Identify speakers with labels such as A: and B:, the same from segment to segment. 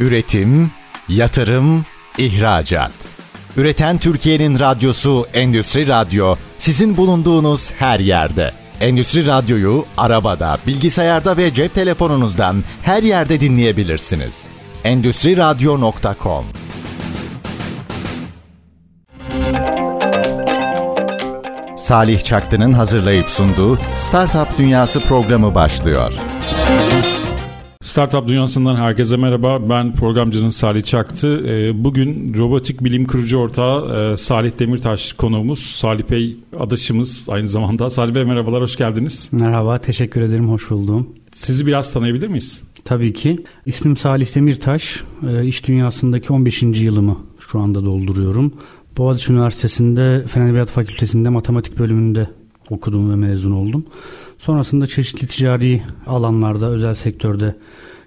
A: Üretim, yatırım, ihracat. Üreten Türkiye'nin radyosu Endüstri Radyo sizin bulunduğunuz her yerde. Endüstri Radyo'yu arabada, bilgisayarda ve cep telefonunuzdan her yerde dinleyebilirsiniz. Endüstri Radyo.com Salih Çaktı'nın hazırlayıp sunduğu Startup Dünyası programı başlıyor.
B: Startup Dünyası'ndan herkese merhaba. Ben programcınız Salih Çaktı. Ee, bugün robotik bilim kurucu ortağı e, Salih Demirtaş konuğumuz. Salih Bey adaşımız aynı zamanda. Salih Bey merhabalar, hoş geldiniz.
C: Merhaba, teşekkür ederim, hoş buldum.
B: Sizi biraz tanıyabilir miyiz?
C: Tabii ki. İsmim Salih Demirtaş. E, iş dünyasındaki 15. yılımı şu anda dolduruyorum. Boğaziçi Üniversitesi'nde Fen Edebiyatı Fakültesi'nde matematik bölümünde okudum ve mezun oldum. Sonrasında çeşitli ticari alanlarda, özel sektörde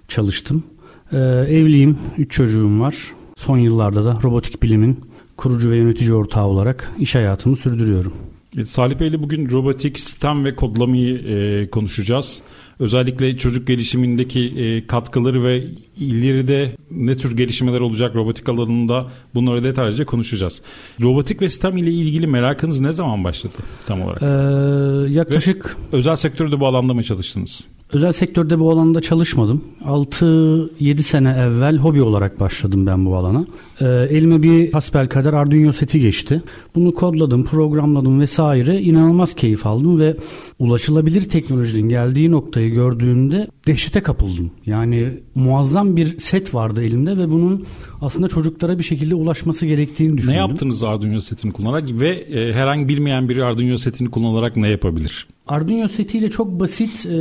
C: çalıştım. Ee, evliyim, üç çocuğum var. Son yıllarda da robotik bilimin kurucu ve yönetici ortağı olarak iş hayatımı sürdürüyorum.
B: E, Salih Bey ile bugün robotik sistem ve kodlamayı e, konuşacağız. Özellikle çocuk gelişimindeki e, katkıları ve ileride ne tür gelişmeler olacak robotik alanında bunları detaylıca konuşacağız. Robotik ve sistem ile ilgili merakınız ne zaman başladı tam olarak?
C: Ee, yaklaşık...
B: Ve özel sektörde bu alanda mı çalıştınız?
C: Özel sektörde bu alanda çalışmadım. 6-7 sene evvel hobi olarak başladım ben bu alana. Ee, elime bir hasbelkader Arduino seti geçti. Bunu kodladım, programladım vesaire. İnanılmaz keyif aldım ve ulaşılabilir teknolojinin geldiği noktayı gördüğümde dehşete kapıldım. Yani muazzam bir set vardı elimde ve bunun aslında çocuklara bir şekilde ulaşması gerektiğini düşündüm.
B: Ne yaptınız Arduino setini kullanarak ve e, herhangi bilmeyen biri Arduino setini kullanarak ne yapabilir?
C: Arduino setiyle çok basit e,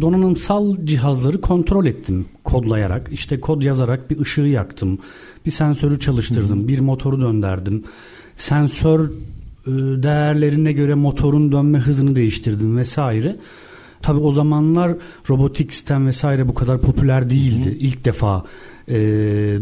C: donanımsal cihazları kontrol ettim kodlayarak. İşte kod yazarak bir ışığı yaktım. Bir sensörü çalıştırdım. Hı hı. Bir motoru döndürdüm. Sensör e, değerlerine göre motorun dönme hızını değiştirdim vesaire. Tabi o zamanlar robotik sistem vesaire bu kadar popüler değildi. Hı. İlk defa e,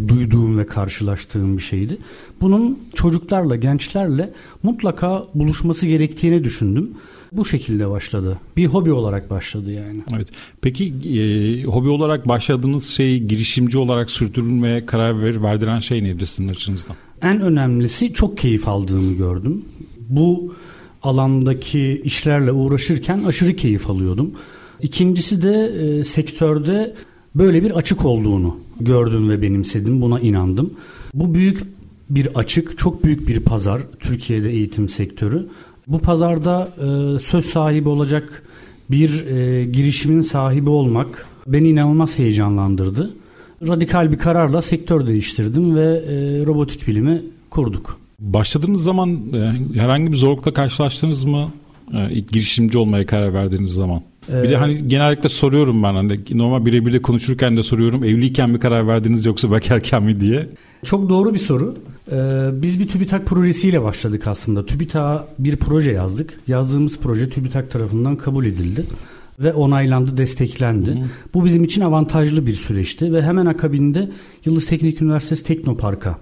C: duyduğum ve karşılaştığım bir şeydi. Bunun çocuklarla, gençlerle mutlaka buluşması gerektiğini düşündüm. Bu şekilde başladı. Bir hobi olarak başladı yani.
B: Evet. Peki e, hobi olarak başladığınız şeyi girişimci olarak sürdürülmeye karar ver, verdiren şey nedir sizin açınızdan?
C: En önemlisi çok keyif aldığımı gördüm. Bu alandaki işlerle uğraşırken aşırı keyif alıyordum. İkincisi de e, sektörde böyle bir açık olduğunu gördüm ve benimsedim. Buna inandım. Bu büyük bir açık, çok büyük bir pazar Türkiye'de eğitim sektörü. Bu pazarda e, söz sahibi olacak bir e, girişimin sahibi olmak beni inanılmaz heyecanlandırdı. Radikal bir kararla sektör değiştirdim ve e, robotik bilimi kurduk.
B: Başladığınız zaman e, herhangi bir zorlukla karşılaştınız mı? E, ilk girişimci olmaya karar verdiğiniz zaman. Bir de hani genellikle soruyorum ben hani normal birebir de konuşurken de soruyorum evliyken mi karar verdiniz yoksa bekarken mi diye.
C: Çok doğru bir soru. Ee, biz bir TÜBİTAK projesiyle başladık aslında. TÜBİTAK'a bir proje yazdık. Yazdığımız proje TÜBİTAK tarafından kabul edildi ve onaylandı, desteklendi. Hı. Bu bizim için avantajlı bir süreçti ve hemen akabinde Yıldız Teknik Üniversitesi Teknopark'a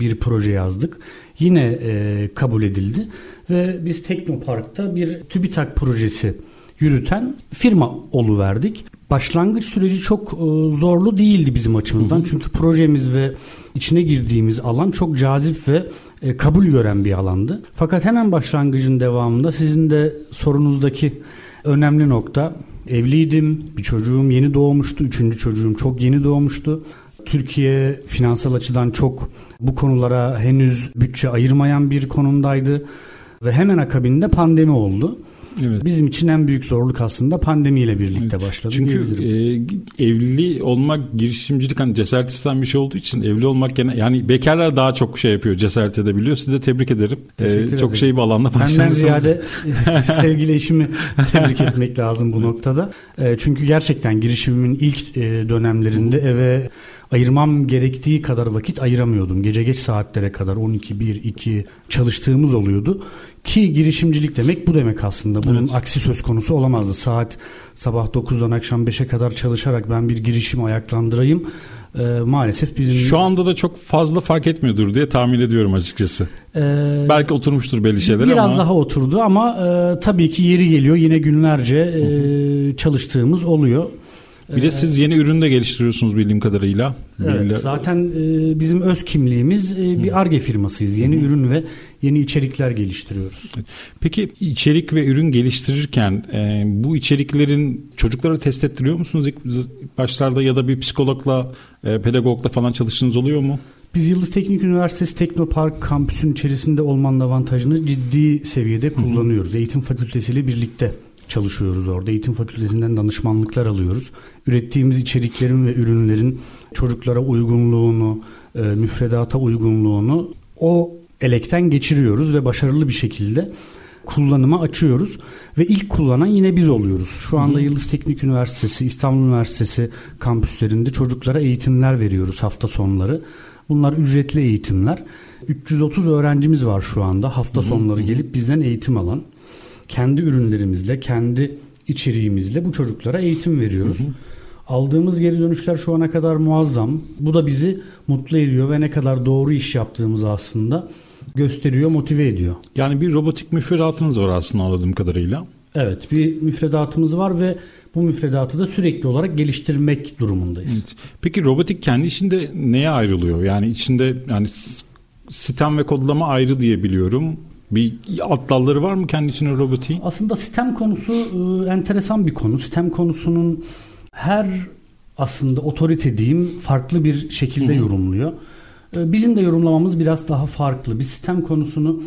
C: bir proje yazdık. Yine e, kabul edildi ve biz Teknopark'ta bir TÜBİTAK projesi yürüten firma oluverdik. Başlangıç süreci çok e, zorlu değildi bizim açımızdan. Hı hı. Çünkü projemiz ve içine girdiğimiz alan çok cazip ve e, kabul gören bir alandı. Fakat hemen başlangıcın devamında sizin de sorunuzdaki önemli nokta evliydim. Bir çocuğum yeni doğmuştu. Üçüncü çocuğum çok yeni doğmuştu. Türkiye finansal açıdan çok bu konulara henüz bütçe ayırmayan bir konumdaydı ve hemen akabinde pandemi oldu. Evet. Bizim için en büyük zorluk aslında pandemiyle birlikte evet. başladı.
B: Çünkü e, evli olmak girişimcilik hani cesaret isteyen bir şey olduğu için evli olmak gene yani bekarlar daha çok şey yapıyor cesaret edebiliyor. Sizi de tebrik ederim. Ee, çok şey bir alanda.
C: Benden ziyade sevgili eşimi tebrik etmek lazım bu evet. noktada. E, çünkü gerçekten girişimimin ilk e, dönemlerinde eve ayırmam gerektiği kadar vakit ayıramıyordum. Gece geç saatlere kadar 12, 1, 2 çalıştığımız oluyordu. Ki girişimcilik demek bu demek aslında. Bunun evet. aksi söz konusu olamazdı. Saat sabah 9'dan akşam 5'e kadar çalışarak ben bir girişim ayaklandırayım. Ee, maalesef bizim...
B: Şu anda da çok fazla fark etmiyordur diye tahmin ediyorum açıkçası. Ee, Belki oturmuştur belli şeyler
C: biraz
B: ama...
C: Biraz daha oturdu ama e, tabii ki yeri geliyor yine günlerce e, çalıştığımız oluyor.
B: Bir de siz yeni ürün de geliştiriyorsunuz bildiğim kadarıyla.
C: Evet, zaten e, bizim öz kimliğimiz e, bir ARGE firmasıyız. Yeni ürün ve yeni içerikler geliştiriyoruz.
B: Peki içerik ve ürün geliştirirken e, bu içeriklerin çocuklara test ettiriyor musunuz ilk başlarda ya da bir psikologla, pedagogla falan çalıştığınız oluyor mu?
C: Biz Yıldız Teknik Üniversitesi Teknopark kampüsün içerisinde olmanın avantajını ciddi seviyede kullanıyoruz. Eğitim fakültesiyle birlikte çalışıyoruz orada. Eğitim fakültesinden danışmanlıklar alıyoruz. Ürettiğimiz içeriklerin ve ürünlerin çocuklara uygunluğunu, e, müfredata uygunluğunu o elekten geçiriyoruz ve başarılı bir şekilde kullanıma açıyoruz ve ilk kullanan yine biz oluyoruz. Şu anda Yıldız Teknik Üniversitesi, İstanbul Üniversitesi kampüslerinde çocuklara eğitimler veriyoruz hafta sonları. Bunlar ücretli eğitimler. 330 öğrencimiz var şu anda hafta sonları gelip bizden eğitim alan. Kendi ürünlerimizle, kendi içeriğimizle bu çocuklara eğitim veriyoruz. Aldığımız geri dönüşler şu ana kadar muazzam. Bu da bizi mutlu ediyor ve ne kadar doğru iş yaptığımızı aslında gösteriyor, motive ediyor.
B: Yani bir robotik müfredatınız var aslında anladığım kadarıyla.
C: Evet bir müfredatımız var ve bu müfredatı da sürekli olarak geliştirmek durumundayız.
B: Evet. Peki robotik kendi içinde neye ayrılıyor? Yani içinde yani sistem ve kodlama ayrı diye biliyorum. Bir alt dalları var mı kendi içinde robotiğin?
C: Aslında sistem konusu e, enteresan bir konu. Sistem konusunun her aslında otorite diyeyim farklı bir şekilde yorumluyor. E, Bizim de yorumlamamız biraz daha farklı. Biz sistem konusunu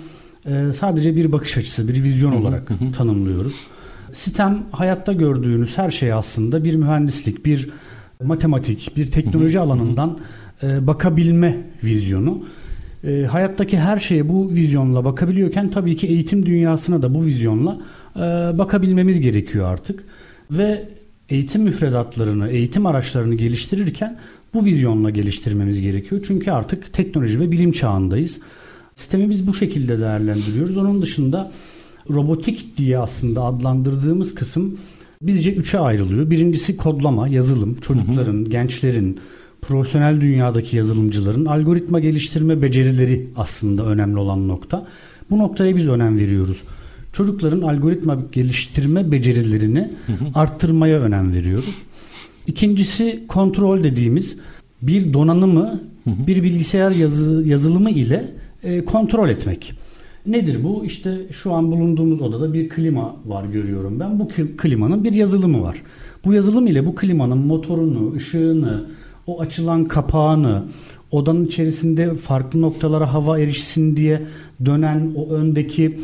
C: e, sadece bir bakış açısı, bir vizyon olarak tanımlıyoruz. Sistem hayatta gördüğünüz her şey aslında bir mühendislik, bir matematik, bir teknoloji alanından e, bakabilme vizyonu. E, hayattaki her şeye bu vizyonla bakabiliyorken tabii ki eğitim dünyasına da bu vizyonla e, bakabilmemiz gerekiyor artık. Ve eğitim müfredatlarını, eğitim araçlarını geliştirirken bu vizyonla geliştirmemiz gerekiyor. Çünkü artık teknoloji ve bilim çağındayız. Sistemi biz bu şekilde değerlendiriyoruz. Onun dışında robotik diye aslında adlandırdığımız kısım bizce üçe ayrılıyor. Birincisi kodlama, yazılım. Çocukların, gençlerin, profesyonel dünyadaki yazılımcıların algoritma geliştirme becerileri aslında önemli olan nokta. Bu noktaya biz önem veriyoruz. Çocukların algoritma geliştirme becerilerini arttırmaya önem veriyoruz. İkincisi kontrol dediğimiz bir donanımı bir bilgisayar yazı, yazılımı ile e, kontrol etmek. Nedir bu? İşte şu an bulunduğumuz odada bir klima var görüyorum ben. Bu kli- klimanın bir yazılımı var. Bu yazılım ile bu klimanın motorunu, ışığını, o açılan kapağını, odanın içerisinde farklı noktalara hava erişsin diye dönen o öndeki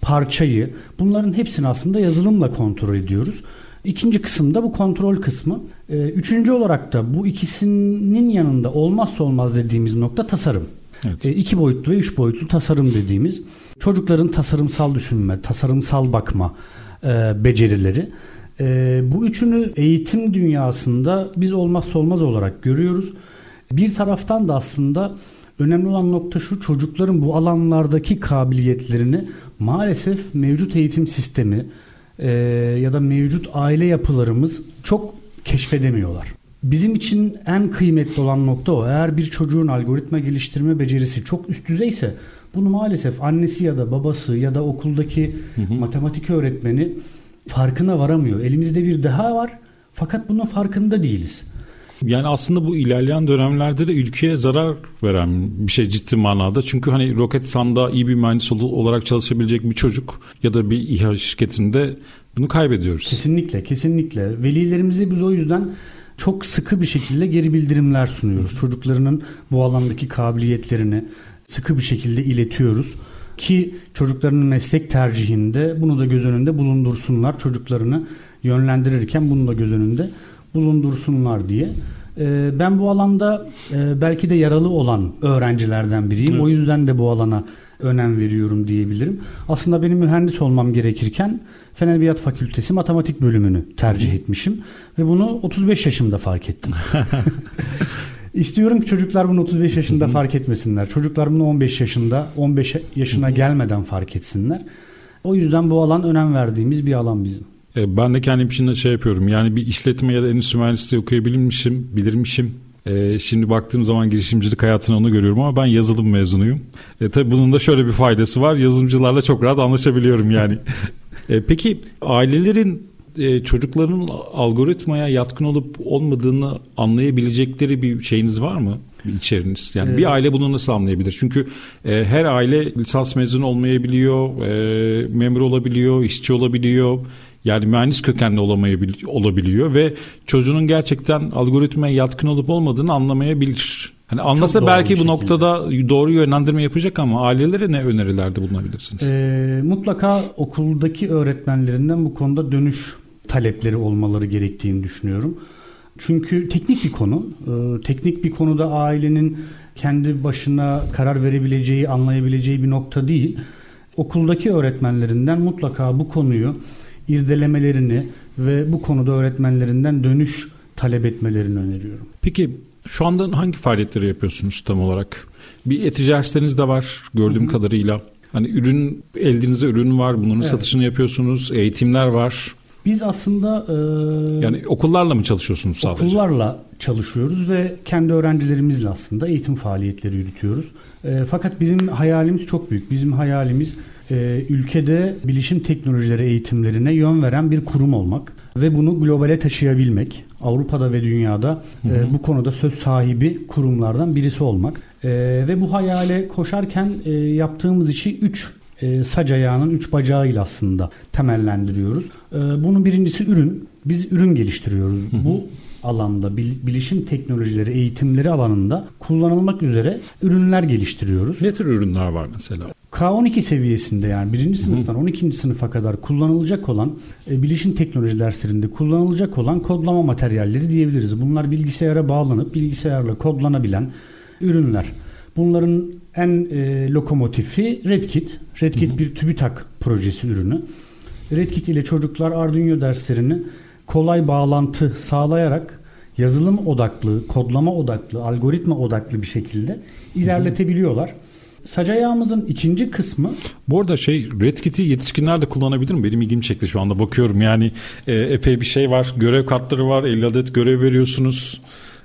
C: parçayı bunların hepsini aslında yazılımla kontrol ediyoruz. İkinci kısımda bu kontrol kısmı. Ee, Üçüncü olarak da bu ikisinin yanında olmazsa olmaz dediğimiz nokta tasarım.
B: Evet.
C: E, iki boyutlu ve üç boyutlu tasarım dediğimiz çocukların tasarımsal düşünme, tasarımsal bakma e, becerileri. E, bu üçünü eğitim dünyasında biz olmazsa olmaz olarak görüyoruz. Bir taraftan da aslında önemli olan nokta şu çocukların bu alanlardaki kabiliyetlerini maalesef mevcut eğitim sistemi e, ya da mevcut aile yapılarımız çok keşfedemiyorlar. Bizim için en kıymetli olan nokta o. Eğer bir çocuğun algoritma geliştirme becerisi çok üst düzeyse bunu maalesef annesi ya da babası ya da okuldaki matematik öğretmeni farkına varamıyor. Elimizde bir deha var fakat bunun farkında değiliz.
B: Yani aslında bu ilerleyen dönemlerde de ülkeye zarar veren bir şey ciddi manada. Çünkü hani Roketsan'da iyi bir mühendis ol- olarak çalışabilecek bir çocuk ya da bir İHA şirketinde bunu kaybediyoruz.
C: Kesinlikle, kesinlikle. Velilerimize biz o yüzden çok sıkı bir şekilde geri bildirimler sunuyoruz. Çocuklarının bu alandaki kabiliyetlerini sıkı bir şekilde iletiyoruz ki çocukların meslek tercihinde bunu da göz önünde bulundursunlar. Çocuklarını yönlendirirken bunu da göz önünde bulundursunlar diye. Ee, Ben bu alanda e, belki de yaralı olan öğrencilerden biriyim.
B: Evet.
C: O yüzden de bu alana önem veriyorum diyebilirim. Aslında benim mühendis olmam gerekirken Fen Edebiyat Fakültesi matematik bölümünü tercih etmişim ve bunu 35 yaşımda fark ettim. İstiyorum ki çocuklar bunu 35 yaşında fark etmesinler. Çocuklar bunu 15 yaşında, 15 yaşına gelmeden fark etsinler. O yüzden bu alan önem verdiğimiz bir alan bizim.
B: E, Ben de kendim için de şey yapıyorum. Yani bir işletme ya da endüstri mühendisliği okuyabilmişim, bilirmişim. E, şimdi baktığım zaman girişimcilik hayatını onu görüyorum ama ben yazılım mezunuyum. E, tabii bunun da şöyle bir faydası var. Yazılımcılarla çok rahat anlaşabiliyorum yani. E, peki ailelerin e, çocukların algoritmaya yatkın olup olmadığını anlayabilecekleri bir şeyiniz var mı? Bir içeriniz. Yani evet. bir aile bunu nasıl anlayabilir? Çünkü e, her aile lisans mezunu olmayabiliyor, e, memur olabiliyor, işçi olabiliyor. Yani mühendis kökenli olabiliyor ve çocuğunun gerçekten algoritmaya yatkın olup olmadığını anlamayabilir. Hani anlasa belki bu noktada doğru yönlendirme yapacak ama ailelere ne önerilerde bulunabilirsiniz?
C: Ee, mutlaka okuldaki öğretmenlerinden bu konuda dönüş talepleri olmaları gerektiğini düşünüyorum. Çünkü teknik bir konu. Ee, teknik bir konuda ailenin kendi başına karar verebileceği, anlayabileceği bir nokta değil. Okuldaki öğretmenlerinden mutlaka bu konuyu irdelemelerini ve bu konuda öğretmenlerinden dönüş talep etmelerini öneriyorum.
B: Peki şu anda hangi faaliyetleri yapıyorsunuz tam olarak? Bir e-ticaretleriniz de var gördüğüm Hı-hı. kadarıyla. Hani ürün elinizde ürün var bunların evet. satışını yapıyorsunuz. Eğitimler var.
C: Biz aslında
B: e, yani okullarla mı çalışıyorsunuz sadece?
C: Okullarla çalışıyoruz ve kendi öğrencilerimizle aslında eğitim faaliyetleri yürütüyoruz. E, fakat bizim hayalimiz çok büyük. Bizim hayalimiz e, ülkede bilişim teknolojileri eğitimlerine yön veren bir kurum olmak ve bunu globale taşıyabilmek. Avrupa'da ve dünyada hı hı. E, bu konuda söz sahibi kurumlardan birisi olmak. E, ve bu hayale koşarken e, yaptığımız işi 3 e, sac ayağının 3 bacağıyla aslında temellendiriyoruz. E, bunun birincisi ürün. Biz ürün geliştiriyoruz. Hı hı. Bu alanda bilişim teknolojileri eğitimleri alanında kullanılmak üzere ürünler geliştiriyoruz.
B: Ne tür ürünler var mesela?
C: K12 seviyesinde yani birinci sınıftan 12. sınıfa kadar kullanılacak olan e, bilişim teknoloji derslerinde kullanılacak olan kodlama materyalleri diyebiliriz. Bunlar bilgisayara bağlanıp bilgisayarla kodlanabilen ürünler. Bunların en e, lokomotifi RedKit. RedKit hı hı. bir TÜBİTAK projesi ürünü. RedKit ile çocuklar Arduino derslerini kolay bağlantı sağlayarak yazılım odaklı, kodlama odaklı, algoritma odaklı bir şekilde ilerletebiliyorlar. Sac ayağımızın ikinci kısmı.
B: Bu arada şey RedKit'i yetişkinler de kullanabilir mi? Benim ilgim çekti şu anda bakıyorum yani e, epey bir şey var. Görev kartları var. 50 adet görev veriyorsunuz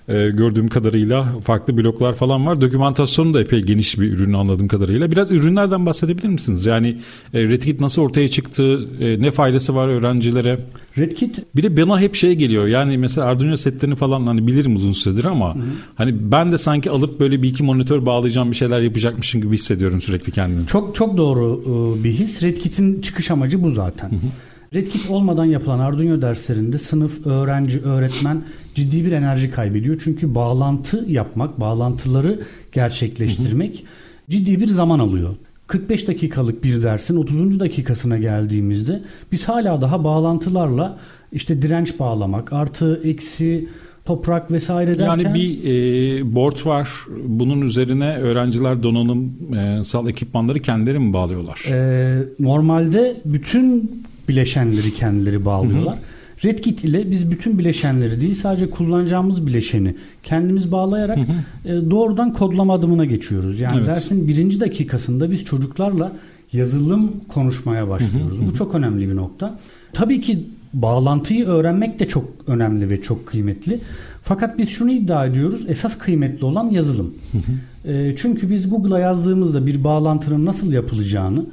B: e, gördüğüm kadarıyla farklı bloklar falan var. Dokümantasyonu da epey geniş bir ürün anladığım kadarıyla. Biraz ürünlerden bahsedebilir misiniz? Yani e, RedKit nasıl ortaya çıktı? E, ne faydası var öğrencilere?
C: RedKit
B: bir de bana hep şey geliyor. Yani mesela Arduino setlerini falan hani bilirim uzun süredir ama hı hı. hani ben de sanki alıp böyle bir iki monitör bağlayacağım bir şeyler yapacakmışım gibi hissediyorum sürekli kendimi.
C: Çok çok doğru bir his. RedKit'in çıkış amacı bu zaten. Hı hı. RedKit olmadan yapılan Arduino derslerinde sınıf, öğrenci, öğretmen ciddi bir enerji kaybediyor. Çünkü bağlantı yapmak, bağlantıları gerçekleştirmek hı hı. ciddi bir zaman alıyor. 45 dakikalık bir dersin 30. dakikasına geldiğimizde biz hala daha bağlantılarla işte direnç bağlamak, artı eksi toprak vesaire derken...
B: Yani bir e, board var. Bunun üzerine öğrenciler donanımsal e, ekipmanları kendileri mi bağlıyorlar?
C: E, normalde bütün bileşenleri kendileri bağlıyorlar. Hı hı. RedKit ile biz bütün bileşenleri değil sadece kullanacağımız bileşeni kendimiz bağlayarak hı hı. E, doğrudan kodlama adımına geçiyoruz. Yani evet. dersin birinci dakikasında biz çocuklarla yazılım konuşmaya başlıyoruz. Hı hı. Bu çok önemli bir nokta. Tabii ki bağlantıyı öğrenmek de çok önemli ve çok kıymetli. Fakat biz şunu iddia ediyoruz. Esas kıymetli olan yazılım. Hı hı. E, çünkü biz Google'a yazdığımızda bir bağlantının nasıl yapılacağını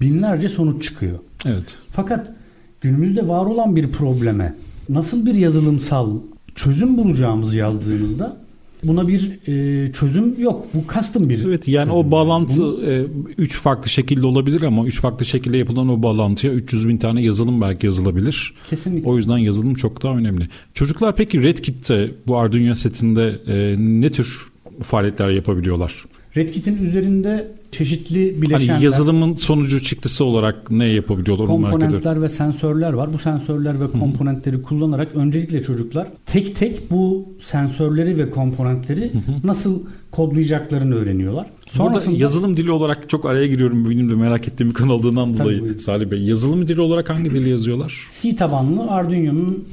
C: binlerce sonuç çıkıyor.
B: Evet.
C: Fakat günümüzde var olan bir probleme nasıl bir yazılımsal çözüm bulacağımızı yazdığımızda buna bir e, çözüm yok. Bu custom bir
B: Evet yani çözüm. o bağlantı Bunu, e, üç farklı şekilde olabilir ama üç farklı şekilde yapılan o bağlantıya 300 bin tane yazılım belki yazılabilir.
C: Kesinlikle.
B: O yüzden yazılım çok daha önemli. Çocuklar peki RedKit'te bu Arduino setinde e, ne tür faaliyetler yapabiliyorlar?
C: RedKit'in üzerinde çeşitli bileşenler.
B: Hani yazılımın sonucu çıktısı olarak ne yapabiliyorlar?
C: Komponentler ve sensörler var. Bu sensörler ve komponentleri Hı-hı. kullanarak öncelikle çocuklar tek tek bu sensörleri ve komponentleri Hı-hı. nasıl kodlayacaklarını öğreniyorlar.
B: Sonrasında, Burada yazılım dili olarak çok araya giriyorum. Benim de merak ettiğim bir konu olduğundan dolayı Salih Bey. Yazılım dili olarak hangi dili yazıyorlar?
C: C tabanlı Arduino'nun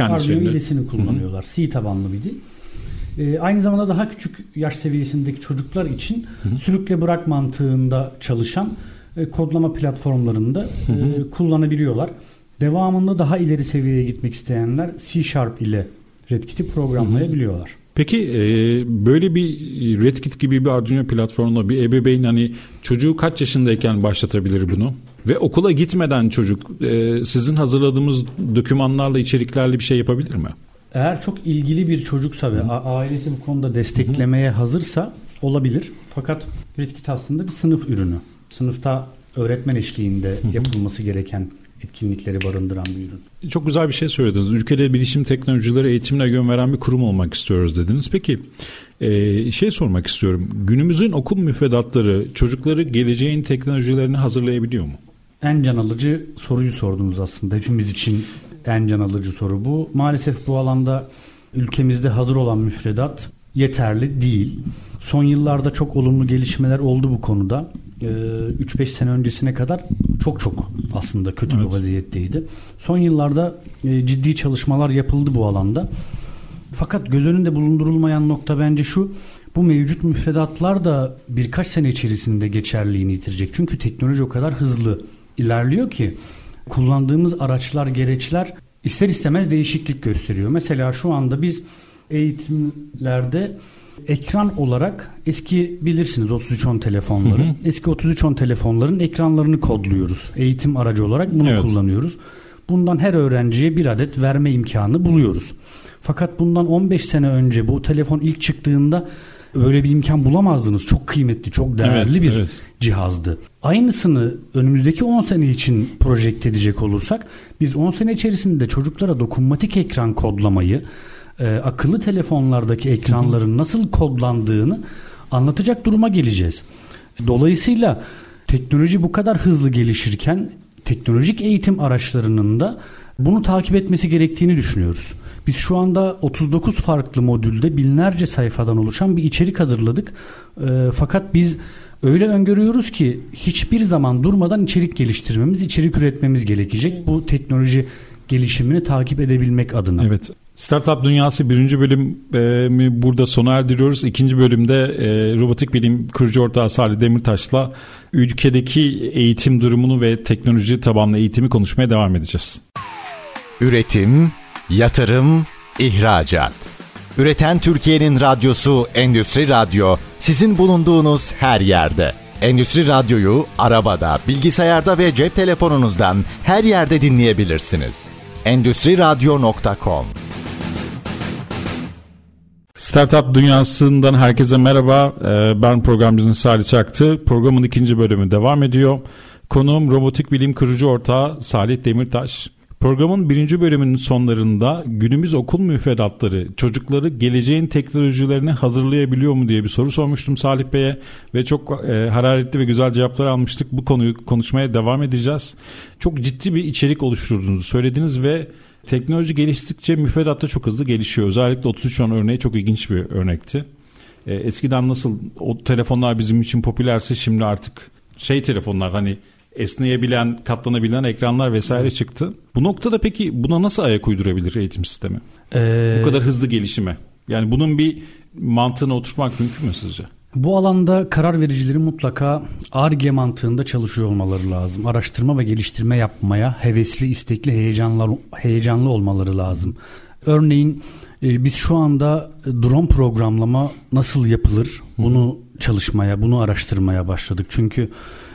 C: Arduino milisini kullanıyorlar. Hı-hı. C tabanlı bir dil. E, aynı zamanda daha küçük yaş seviyesindeki çocuklar için hı hı. sürükle bırak mantığında çalışan e, kodlama platformlarında. E, kullanabiliyorlar. Devamında daha ileri seviyeye gitmek isteyenler C Sharp ile RedKit'i programlayabiliyorlar. Hı hı.
B: Peki e, böyle bir RedKit gibi bir Arduino platformuna bir ebeveyn hani çocuğu kaç yaşındayken başlatabilir bunu? Ve okula gitmeden çocuk e, sizin hazırladığımız dokümanlarla içeriklerle bir şey yapabilir mi?
C: Eğer çok ilgili bir çocuksa ve ailesi bu konuda desteklemeye hazırsa olabilir. Fakat Redkit aslında bir sınıf ürünü. Sınıfta öğretmen eşliğinde yapılması gereken etkinlikleri barındıran bir ürün.
B: Çok güzel bir şey söylediniz. Ülkede bilişim teknolojileri eğitimine yön veren bir kurum olmak istiyoruz dediniz. Peki e, şey sormak istiyorum. Günümüzün okul müfredatları çocukları geleceğin teknolojilerini hazırlayabiliyor mu?
C: En can alıcı soruyu sordunuz aslında. Hepimiz için en can alıcı soru bu. Maalesef bu alanda ülkemizde hazır olan müfredat yeterli değil. Son yıllarda çok olumlu gelişmeler oldu bu konuda. 3-5 ee, sene öncesine kadar çok çok aslında kötü evet. bir vaziyetteydi. Son yıllarda e, ciddi çalışmalar yapıldı bu alanda. Fakat göz önünde bulundurulmayan nokta bence şu. Bu mevcut müfredatlar da birkaç sene içerisinde geçerliğini yitirecek. Çünkü teknoloji o kadar hızlı ilerliyor ki kullandığımız araçlar, gereçler ister istemez değişiklik gösteriyor. Mesela şu anda biz eğitimlerde ekran olarak eski bilirsiniz 3310 telefonları. Hı hı. Eski 3310 telefonların ekranlarını kodluyoruz. Eğitim aracı olarak bunu evet. kullanıyoruz. Bundan her öğrenciye bir adet verme imkanı buluyoruz. Fakat bundan 15 sene önce bu telefon ilk çıktığında öyle bir imkan bulamazdınız. Çok kıymetli, çok değerli evet, bir evet. cihazdı. Aynısını önümüzdeki 10 sene için projekte edecek olursak biz 10 sene içerisinde çocuklara dokunmatik ekran kodlamayı, e, akıllı telefonlardaki ekranların nasıl kodlandığını anlatacak duruma geleceğiz. Dolayısıyla teknoloji bu kadar hızlı gelişirken teknolojik eğitim araçlarının da bunu takip etmesi gerektiğini düşünüyoruz. Biz şu anda 39 farklı modülde binlerce sayfadan oluşan bir içerik hazırladık. E, fakat biz öyle öngörüyoruz ki hiçbir zaman durmadan içerik geliştirmemiz, içerik üretmemiz gerekecek. Bu teknoloji gelişimini takip edebilmek adına.
B: Evet. Startup Dünyası birinci bölümü burada sona erdiriyoruz. İkinci bölümde e, robotik bilim kurucu ortağı Salih Demirtaş'la ülkedeki eğitim durumunu ve teknoloji tabanlı eğitimi konuşmaya devam edeceğiz.
A: Üretim, yatırım, ihracat. Üreten Türkiye'nin radyosu Endüstri Radyo sizin bulunduğunuz her yerde. Endüstri Radyo'yu arabada, bilgisayarda ve cep telefonunuzdan her yerde dinleyebilirsiniz. Endüstri Radyo.com
B: Startup dünyasından herkese merhaba. Ee, ben programcınız Salih Çaktı. Programın ikinci bölümü devam ediyor. Konuğum robotik bilim kurucu ortağı Salih Demirtaş. Programın birinci bölümünün sonlarında günümüz okul müfredatları çocukları geleceğin teknolojilerini hazırlayabiliyor mu diye bir soru sormuştum Salih Bey'e ve çok e, hararetli ve güzel cevaplar almıştık. Bu konuyu konuşmaya devam edeceğiz. Çok ciddi bir içerik oluşturduğunuzu söylediniz ve Teknoloji geliştikçe müfredat da çok hızlı gelişiyor. Özellikle 3310 örneği çok ilginç bir örnekti. E, eskiden nasıl o telefonlar bizim için popülerse şimdi artık şey telefonlar hani esneyebilen, katlanabilen ekranlar vesaire çıktı. Bu noktada peki buna nasıl ayak uydurabilir eğitim sistemi? Ee... Bu kadar hızlı gelişime. Yani bunun bir mantığına oturtmak mümkün mü sizce?
C: Bu alanda karar vericilerin mutlaka ARGE mantığında çalışıyor olmaları lazım. Araştırma ve geliştirme yapmaya hevesli, istekli, heyecanlı, heyecanlı olmaları lazım. Örneğin e, biz şu anda drone programlama nasıl yapılır bunu çalışmaya, bunu araştırmaya başladık. Çünkü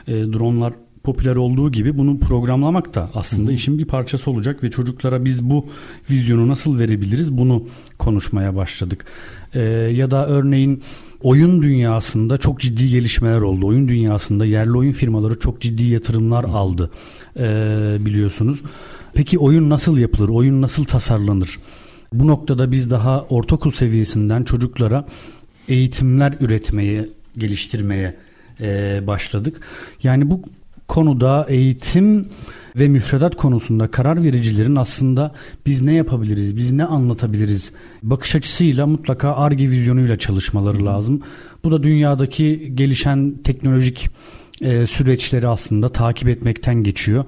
C: e, dronlar popüler olduğu gibi bunu programlamak da aslında işin bir parçası olacak ve çocuklara biz bu vizyonu nasıl verebiliriz bunu konuşmaya başladık. Ee, ya da örneğin oyun dünyasında çok ciddi gelişmeler oldu. Oyun dünyasında yerli oyun firmaları çok ciddi yatırımlar aldı ee, biliyorsunuz. Peki oyun nasıl yapılır? Oyun nasıl tasarlanır? Bu noktada biz daha ortaokul seviyesinden çocuklara eğitimler üretmeye, geliştirmeye e, başladık. Yani bu konuda eğitim ve müfredat konusunda karar vericilerin aslında biz ne yapabiliriz, biz ne anlatabiliriz bakış açısıyla mutlaka ARGE vizyonuyla çalışmaları lazım. Bu da dünyadaki gelişen teknolojik e, süreçleri aslında takip etmekten geçiyor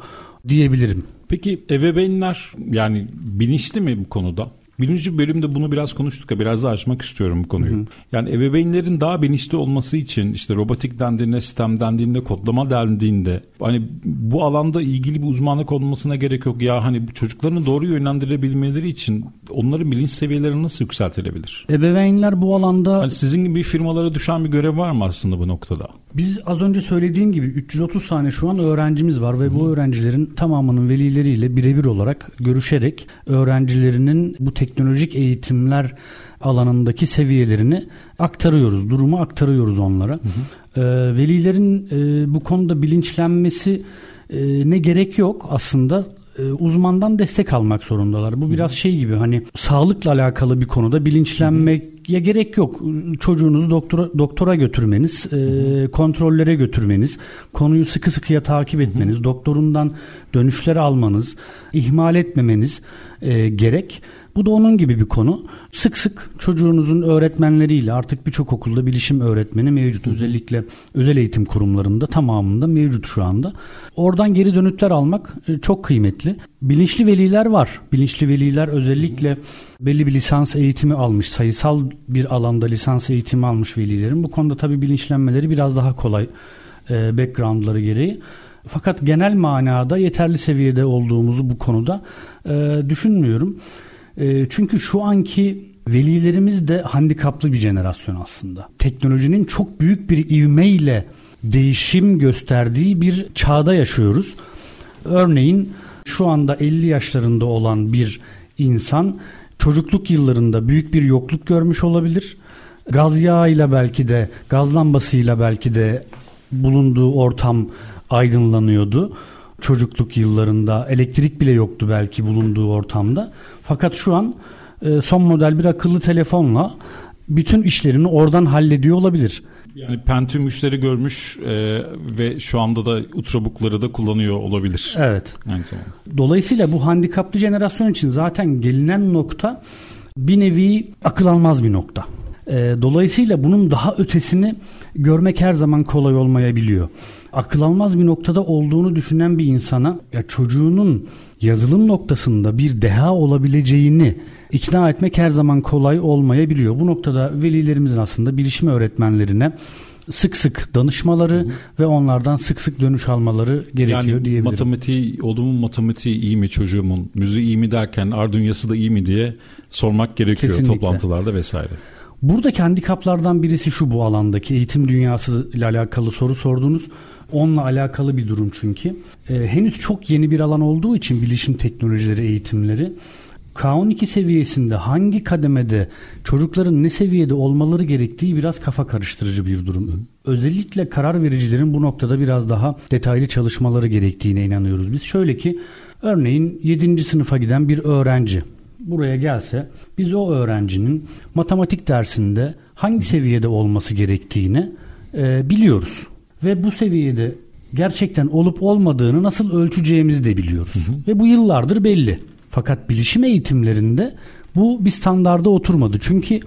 C: diyebilirim.
B: Peki ebeveynler yani bilinçli mi bu konuda? Birinci bölümde bunu biraz konuştuk ya biraz daha açmak istiyorum bu konuyu. Hı hı. Yani ebeveynlerin daha bilinçli olması için işte robotik dendiğinde, sistem dendiğinde, kodlama dendiğinde hani bu alanda ilgili bir uzmanlık olmasına gerek yok. Ya hani çocuklarını doğru yönlendirebilmeleri için onların bilinç seviyeleri nasıl yükseltilebilir?
C: Ebeveynler bu alanda...
B: Hani sizin gibi firmalara düşen bir görev var mı aslında bu noktada?
C: Biz az önce söylediğim gibi 330 tane şu an öğrencimiz var ve bu öğrencilerin tamamının velileriyle birebir olarak görüşerek öğrencilerinin bu teknolojik eğitimler alanındaki seviyelerini aktarıyoruz. Durumu aktarıyoruz onlara. Hı hı. E, velilerin e, bu konuda bilinçlenmesi e, ne gerek yok aslında e, uzmandan destek almak zorundalar. Bu biraz şey gibi hani sağlıkla alakalı bir konuda bilinçlenmek ya gerek yok. Çocuğunuzu doktora doktora götürmeniz, e, kontrollere götürmeniz, konuyu sıkı sıkıya takip etmeniz, doktorundan dönüşler almanız, ihmal etmemeniz e, gerek. Bu da onun gibi bir konu. Sık sık çocuğunuzun öğretmenleriyle artık birçok okulda bilişim öğretmeni mevcut. Özellikle özel eğitim kurumlarında tamamında mevcut şu anda. Oradan geri dönütler almak e, çok kıymetli. Bilinçli veliler var. Bilinçli veliler özellikle belli bir lisans eğitimi almış, sayısal bir alanda lisans eğitimi almış velilerin bu konuda tabii bilinçlenmeleri biraz daha kolay e, backgroundları gereği. Fakat genel manada yeterli seviyede olduğumuzu bu konuda e, düşünmüyorum. E, çünkü şu anki velilerimiz de handikaplı bir jenerasyon aslında. Teknolojinin çok büyük bir ivmeyle değişim gösterdiği bir çağda yaşıyoruz. Örneğin şu anda 50 yaşlarında olan bir insan çocukluk yıllarında büyük bir yokluk görmüş olabilir. Gaz yağıyla belki de gaz lambasıyla belki de bulunduğu ortam aydınlanıyordu. Çocukluk yıllarında elektrik bile yoktu belki bulunduğu ortamda. Fakat şu an e, son model bir akıllı telefonla bütün işlerini oradan hallediyor olabilir.
B: Yani Pentium 3'leri görmüş e, ve şu anda da Ultrabook'ları da kullanıyor olabilir.
C: Evet. Aynı zamanda. Dolayısıyla bu handikaplı jenerasyon için zaten gelinen nokta bir nevi akıl almaz bir nokta. E, dolayısıyla bunun daha ötesini görmek her zaman kolay olmayabiliyor. Akıl almaz bir noktada olduğunu düşünen bir insana ya çocuğunun yazılım noktasında bir deha olabileceğini ikna etmek her zaman kolay olmayabiliyor. Bu noktada velilerimizin aslında bilişim öğretmenlerine sık sık danışmaları hı hı. ve onlardan sık sık dönüş almaları gerekiyor yani diyebilirim.
B: Matematiği, oğlumun matematiği iyi mi çocuğumun, müziği iyi mi derken ar dünyası da iyi mi diye sormak gerekiyor Kesinlikle. toplantılarda vesaire.
C: Buradaki handikaplardan birisi şu bu alandaki eğitim dünyası ile alakalı soru sordunuz. Onunla alakalı bir durum çünkü. Ee, henüz çok yeni bir alan olduğu için bilişim teknolojileri eğitimleri K12 seviyesinde hangi kademede çocukların ne seviyede olmaları gerektiği biraz kafa karıştırıcı bir durum. Özellikle karar vericilerin bu noktada biraz daha detaylı çalışmaları gerektiğine inanıyoruz. Biz şöyle ki örneğin 7. sınıfa giden bir öğrenci buraya gelse biz o öğrencinin matematik dersinde hangi seviyede olması gerektiğini e, biliyoruz. Ve bu seviyede gerçekten olup olmadığını nasıl ölçeceğimizi de biliyoruz. Hı hı. Ve bu yıllardır belli. Fakat bilişim eğitimlerinde bu bir standarda oturmadı. Çünkü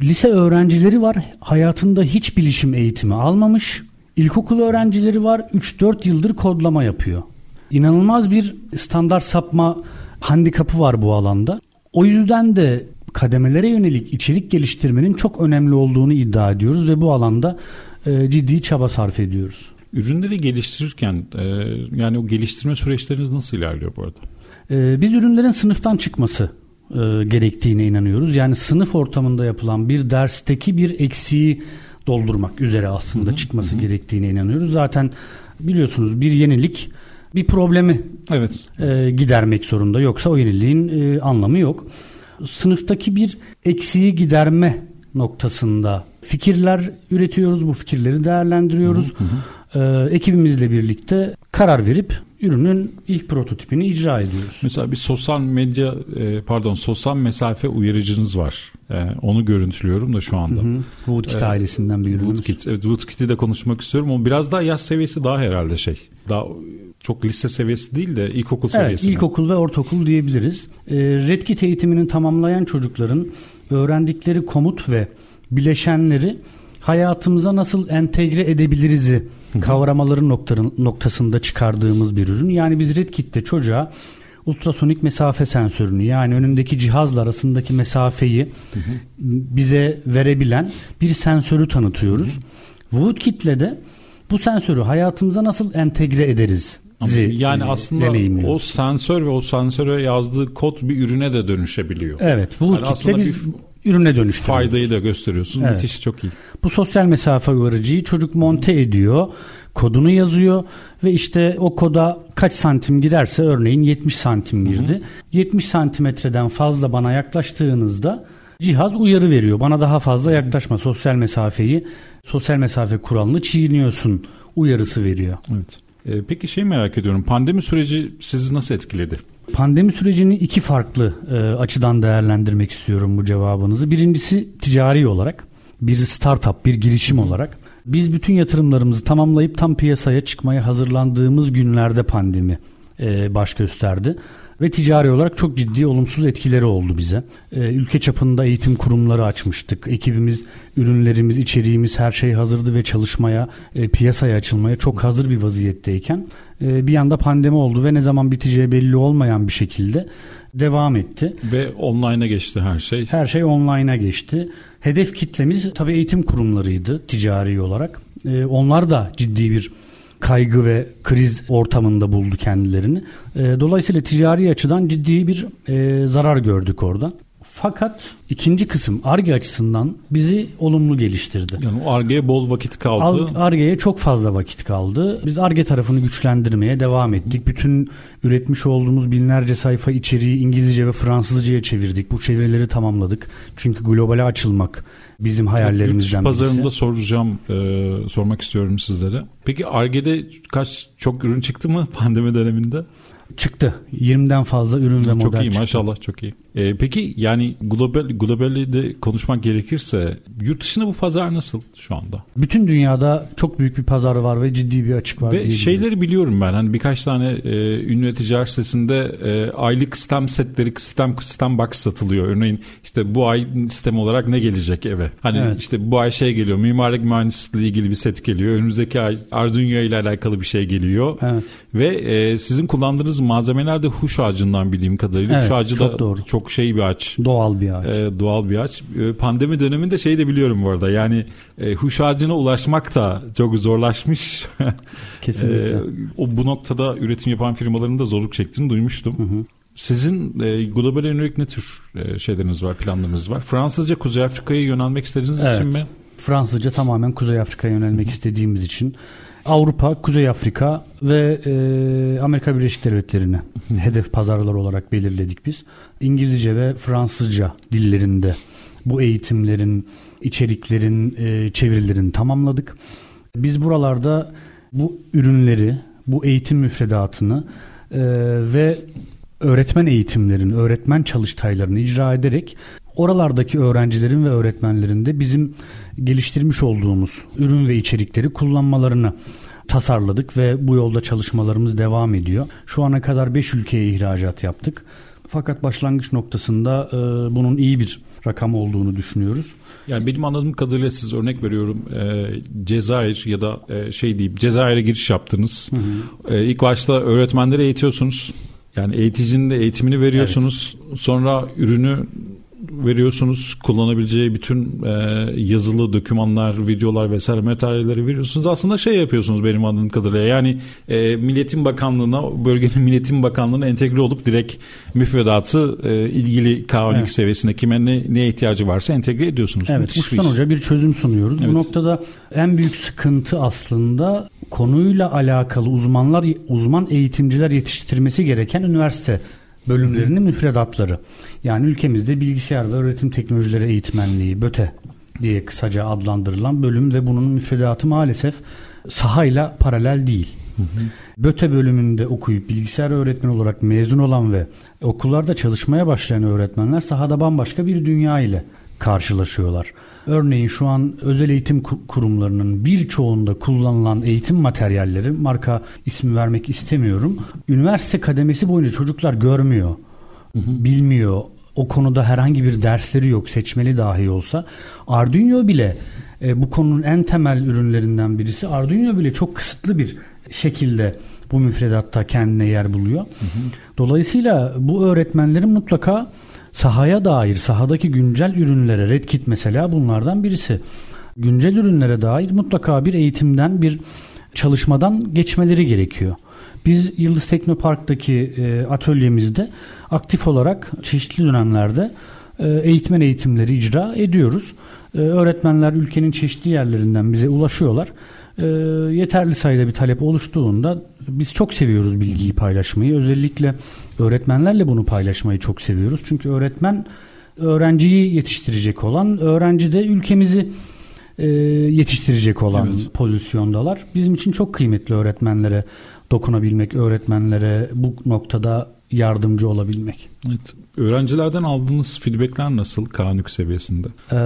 C: lise öğrencileri var hayatında hiç bilişim eğitimi almamış. İlkokul öğrencileri var 3-4 yıldır kodlama yapıyor. İnanılmaz bir standart sapma handikapı var bu alanda. O yüzden de kademelere yönelik içerik geliştirmenin çok önemli olduğunu iddia ediyoruz ve bu alanda e, ciddi çaba sarf ediyoruz.
B: Ürünleri geliştirirken e, yani o geliştirme süreçleriniz nasıl ilerliyor bu arada?
C: E, biz ürünlerin sınıftan çıkması e, gerektiğine inanıyoruz. Yani sınıf ortamında yapılan bir dersteki bir eksiği doldurmak üzere aslında hı hı, çıkması hı. gerektiğine inanıyoruz. Zaten biliyorsunuz bir yenilik bir problemi evet. e, gidermek zorunda. Yoksa o yeniliğin e, anlamı yok. Sınıftaki bir eksiği giderme noktasında fikirler üretiyoruz. Bu fikirleri değerlendiriyoruz. Hı hı. E, ekibimizle birlikte karar verip ürünün ilk prototipini icra ediyoruz.
B: Mesela bir sosyal medya e, pardon sosyal mesafe uyarıcınız var. E, onu görüntülüyorum da şu anda. Hı hı.
C: Woodkit ee, ailesinden bir ürünümüz.
B: Woodkit, evet Woodkit'i de konuşmak istiyorum ama biraz daha yaş seviyesi daha herhalde şey. Daha çok lise seviyesi değil de ilkokul seviyesi.
C: Evet, ilkokul ve ortaokul diyebiliriz. E, Redkit eğitimini tamamlayan çocukların öğrendikleri komut ve bileşenleri hayatımıza nasıl entegre edebiliriz kavramaların noktasında çıkardığımız bir ürün. Yani biz Redkit'te çocuğa ultrasonik mesafe sensörünü yani önündeki cihazla arasındaki mesafeyi hı hı. bize verebilen bir sensörü tanıtıyoruz. Hı hı. Woodkit'le de bu sensörü hayatımıza nasıl entegre ederiz?
B: Yani aslında o sensör ve o sensöre yazdığı kod bir ürüne de dönüşebiliyor.
C: Evet, Woodkit'le yani biz ürüne dönüştürüyoruz.
B: Faydayı da gösteriyorsun.
C: Evet.
B: Müthiş çok iyi.
C: Bu sosyal mesafe uyarıcıyı çocuk monte ediyor, kodunu yazıyor ve işte o koda kaç santim girerse örneğin 70 santim girdi. 70 santimetreden fazla bana yaklaştığınızda cihaz uyarı veriyor. Bana daha fazla yaklaşma sosyal mesafeyi, sosyal mesafe kuralını çiğniyorsun uyarısı veriyor.
B: Evet. Ee, peki şey merak ediyorum. Pandemi süreci sizi nasıl etkiledi?
C: Pandemi sürecini iki farklı e, açıdan değerlendirmek istiyorum bu cevabınızı. Birincisi ticari olarak, bir startup, bir girişim olarak. Biz bütün yatırımlarımızı tamamlayıp tam piyasaya çıkmaya hazırlandığımız günlerde pandemi e, baş gösterdi. Ve ticari olarak çok ciddi olumsuz etkileri oldu bize. E, ülke çapında eğitim kurumları açmıştık. Ekibimiz, ürünlerimiz, içeriğimiz her şey hazırdı ve çalışmaya, e, piyasaya açılmaya çok hazır bir vaziyetteyken e, bir anda pandemi oldu ve ne zaman biteceği belli olmayan bir şekilde devam etti.
B: Ve online'a geçti her şey.
C: Her şey online'a geçti. Hedef kitlemiz tabii eğitim kurumlarıydı ticari olarak. E, onlar da ciddi bir kaygı ve kriz ortamında buldu kendilerini. E, dolayısıyla ticari açıdan ciddi bir e, zarar gördük orada. Fakat ikinci kısım ARGE açısından bizi olumlu geliştirdi.
B: Yani Arge'ye bol vakit kaldı.
C: ARGE'ye çok fazla vakit kaldı. Biz ARGE tarafını güçlendirmeye devam ettik. Bütün üretmiş olduğumuz binlerce sayfa içeriği İngilizce ve Fransızca'ya çevirdik. Bu çevirileri tamamladık. Çünkü globale açılmak bizim hayallerimizden birisi.
B: pazarında soracağım, e, sormak istiyorum sizlere. Peki Arge'de kaç çok ürün çıktı mı pandemi döneminde?
C: Çıktı. 20'den fazla ürün ve model
B: çok iyi
C: çıktı.
B: maşallah çok iyi. E, peki yani global globali de konuşmak gerekirse yurt dışında bu pazar nasıl şu anda?
C: Bütün dünyada çok büyük bir pazar var ve ciddi bir açık var.
B: Ve şeyleri biliyorum ben. Hani birkaç tane e, ünlü ticaret sitesinde e, aylık sistem setleri, sistem sistem box satılıyor. Örneğin işte bu ay sistem olarak ne gelecek eve? Hani
C: Evet.
B: işte bu ay şey geliyor. Mimarlık mühendisliği ilgili bir set geliyor. Önümüzdeki ay Arduino ile alakalı bir şey geliyor.
C: Evet.
B: Ve e, sizin kullandığınız malzemeler de huş ağacından bildiğim kadarıyla.
C: Evet,
B: huş ağacı
C: çok
B: da
C: doğru.
B: çok şey bir ağaç.
C: Doğal bir ağaç.
B: E, doğal bir ağaç. E, pandemi döneminde şey de biliyorum bu arada. Yani e, huş ağacına ulaşmak da çok zorlaşmış.
C: Kesinlikle.
B: E, o bu noktada üretim yapan firmaların da zorluk çektiğini duymuştum. Sizin e, global yönelik ne tür e, şeyleriniz var, planlarınız var? Fransızca Kuzey Afrika'ya yönelmek istediğiniz
C: Evet.
B: için mi?
C: Fransızca tamamen Kuzey Afrika'ya yönelmek istediğimiz için Avrupa, Kuzey Afrika ve e, Amerika Birleşik Devletleri'ni hedef pazarlar olarak belirledik biz. İngilizce ve Fransızca dillerinde bu eğitimlerin, içeriklerin, e, çevirilerini tamamladık. Biz buralarda bu ürünleri, bu eğitim müfredatını e, ve öğretmen eğitimlerini, öğretmen çalıştaylarını icra ederek oralardaki öğrencilerin ve öğretmenlerin de bizim geliştirmiş olduğumuz ürün ve içerikleri kullanmalarını tasarladık ve bu yolda çalışmalarımız devam ediyor. Şu ana kadar 5 ülkeye ihracat yaptık. Fakat başlangıç noktasında e, bunun iyi bir rakam olduğunu düşünüyoruz.
B: Yani benim anladığım kadarıyla siz örnek veriyorum e, Cezayir ya da e, şey diyeyim Cezayir'e giriş yaptınız. E, ilk başta öğretmenleri eğitiyorsunuz. Yani eğiticinin de eğitimini veriyorsunuz. Sonra ürünü veriyorsunuz. Kullanabileceği bütün e, yazılı dokümanlar, videolar vesaire materyalleri veriyorsunuz. Aslında şey yapıyorsunuz benim anladığım kadarıyla. Yani e, Milletin Bakanlığı'na, bölgenin Milletin Bakanlığı'na entegre olup direkt müfredatı e, ilgili K12
C: Evet.
B: seviyesinde kime ne, neye ihtiyacı varsa entegre ediyorsunuz.
C: Evet,
B: Müthiş bir
C: uçtan
B: iş.
C: hoca bir çözüm sunuyoruz.
B: Evet.
C: Bu noktada en büyük sıkıntı aslında konuyla alakalı uzmanlar uzman eğitimciler yetiştirmesi gereken üniversite bölümlerinin müfredatları. Yani ülkemizde bilgisayar ve öğretim teknolojileri eğitmenliği BÖTE diye kısaca adlandırılan bölüm ve bunun müfredatı maalesef sahayla paralel değil. BÖTE bölümünde okuyup bilgisayar öğretmeni olarak mezun olan ve okullarda çalışmaya başlayan öğretmenler sahada bambaşka bir dünya ile karşılaşıyorlar. Örneğin şu an özel eğitim ku- kurumlarının birçoğunda kullanılan eğitim materyalleri marka ismi vermek istemiyorum. Üniversite kademesi boyunca çocuklar görmüyor, bilmiyor. O konuda herhangi bir dersleri yok seçmeli dahi olsa. Arduino bile e, bu konunun en temel ürünlerinden birisi. Arduino bile çok kısıtlı bir şekilde bu müfredatta kendine yer buluyor. Dolayısıyla bu öğretmenlerin mutlaka sahaya dair, sahadaki güncel ürünlere, RedKit mesela bunlardan birisi. Güncel ürünlere dair mutlaka bir eğitimden, bir çalışmadan geçmeleri gerekiyor. Biz Yıldız Teknopark'taki e, atölyemizde aktif olarak çeşitli dönemlerde e, eğitmen eğitimleri icra ediyoruz. E, öğretmenler ülkenin çeşitli yerlerinden bize ulaşıyorlar. E, yeterli sayıda bir talep oluştuğunda biz çok seviyoruz bilgiyi paylaşmayı. Özellikle öğretmenlerle bunu paylaşmayı çok seviyoruz. Çünkü öğretmen öğrenciyi yetiştirecek olan, öğrenci de ülkemizi e, yetiştirecek olan evet. pozisyondalar. Bizim için çok kıymetli öğretmenlere dokunabilmek, öğretmenlere bu noktada yardımcı olabilmek.
B: Evet. Öğrencilerden aldığınız feedbackler nasıl Kanük seviyesinde? Ee,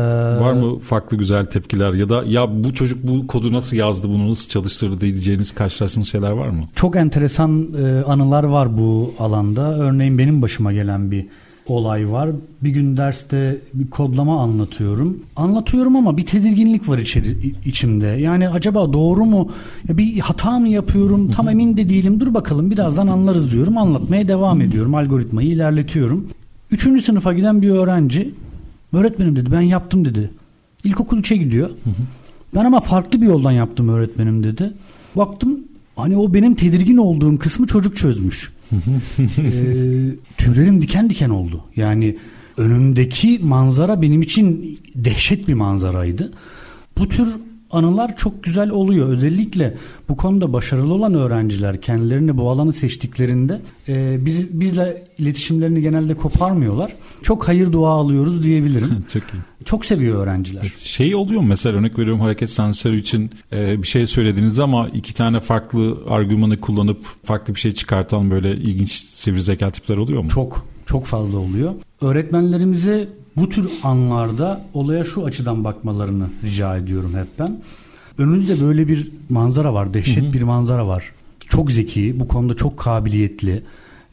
B: Var mı farklı güzel tepkiler ya da ya bu çocuk bu kodu nasıl yazdı bunu nasıl çalıştırdı diyeceğiniz karşılaştığınız şeyler var mı?
C: Çok enteresan e, anılar var bu alanda. Örneğin benim başıma gelen bir olay var. Bir gün derste bir kodlama anlatıyorum. Anlatıyorum ama bir tedirginlik var içeri, içimde. Yani acaba doğru mu? Bir hata mı yapıyorum? Tam emin de değilim. Dur bakalım birazdan anlarız diyorum. Anlatmaya devam ediyorum. Algoritmayı ilerletiyorum. Üçüncü sınıfa giden bir öğrenci öğretmenim dedi ben yaptım dedi. İlkokul 3'e gidiyor. Ben ama farklı bir yoldan yaptım öğretmenim dedi. Baktım hani o benim tedirgin olduğum kısmı çocuk çözmüş e, tüylerim diken diken oldu. Yani önümdeki manzara benim için dehşet bir manzaraydı. Bu tür anılar çok güzel oluyor. Özellikle bu konuda başarılı olan öğrenciler kendilerini bu alanı seçtiklerinde e, biz, bizle iletişimlerini genelde koparmıyorlar. Çok hayır dua alıyoruz diyebilirim. çok iyi. Çok seviyor öğrenciler.
B: Şey oluyor mu mesela örnek veriyorum hareket sensörü için e, bir şey söylediniz ama iki tane farklı argümanı kullanıp farklı bir şey çıkartan böyle ilginç sivri zeka tipler oluyor mu?
C: Çok çok fazla oluyor. Öğretmenlerimize bu tür anlarda olaya şu açıdan bakmalarını rica ediyorum hep ben. Önünüzde böyle bir manzara var, dehşet hı hı. bir manzara var. Çok zeki, bu konuda çok kabiliyetli